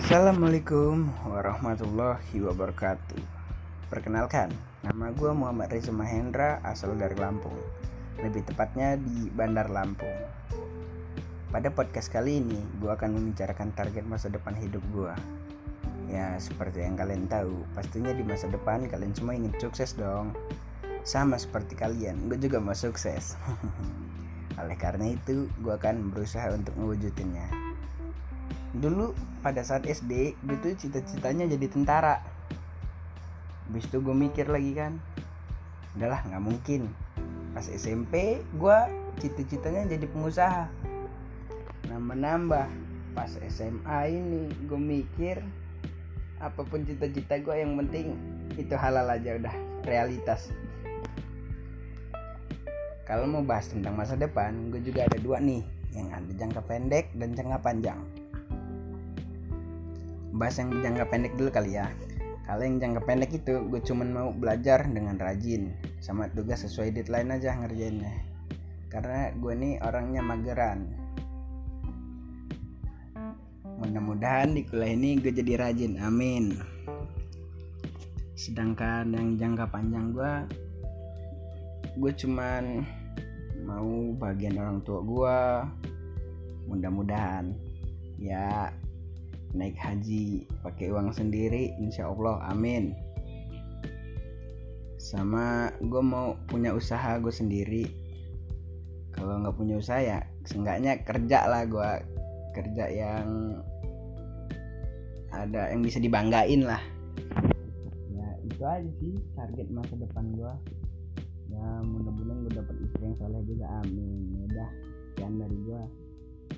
Assalamualaikum warahmatullahi wabarakatuh. Perkenalkan, nama gue Muhammad Reza Mahendra asal dari Lampung. Lebih tepatnya di Bandar Lampung. Pada podcast kali ini, gue akan membicarakan target masa depan hidup gue Ya, seperti yang kalian tahu, pastinya di masa depan kalian semua ingin sukses dong. Sama seperti kalian, gue juga mau sukses. Oleh karena itu, gue akan berusaha untuk mewujudinnya dulu pada saat SD gue tuh cita-citanya jadi tentara. Habis itu gue mikir lagi kan udahlah nggak mungkin. Pas SMP gue cita-citanya jadi pengusaha. Nambah-nambah pas SMA ini gue mikir apa pun cita-cita gue yang penting itu halal aja udah realitas. Kalau mau bahas tentang masa depan gue juga ada dua nih yang ada jangka pendek dan jangka panjang bahas yang jangka pendek dulu kali ya. Kalau yang jangka pendek itu gue cuman mau belajar dengan rajin sama tugas sesuai deadline aja ngerjainnya. Karena gue nih orangnya mageran. Mudah-mudahan di kuliah ini gue jadi rajin amin. Sedangkan yang jangka panjang gue gue cuman mau bagian orang tua gue mudah-mudahan. Ya naik haji pakai uang sendiri insya Allah amin. Sama gue mau punya usaha gue sendiri. Kalau nggak punya usaha ya seenggaknya kerja lah gue kerja yang ada yang bisa dibanggain lah. Ya itu aja sih target masa depan gue ya mudah-mudahan gue dapet istri yang soleh juga amin. Ya udah sekian dari gue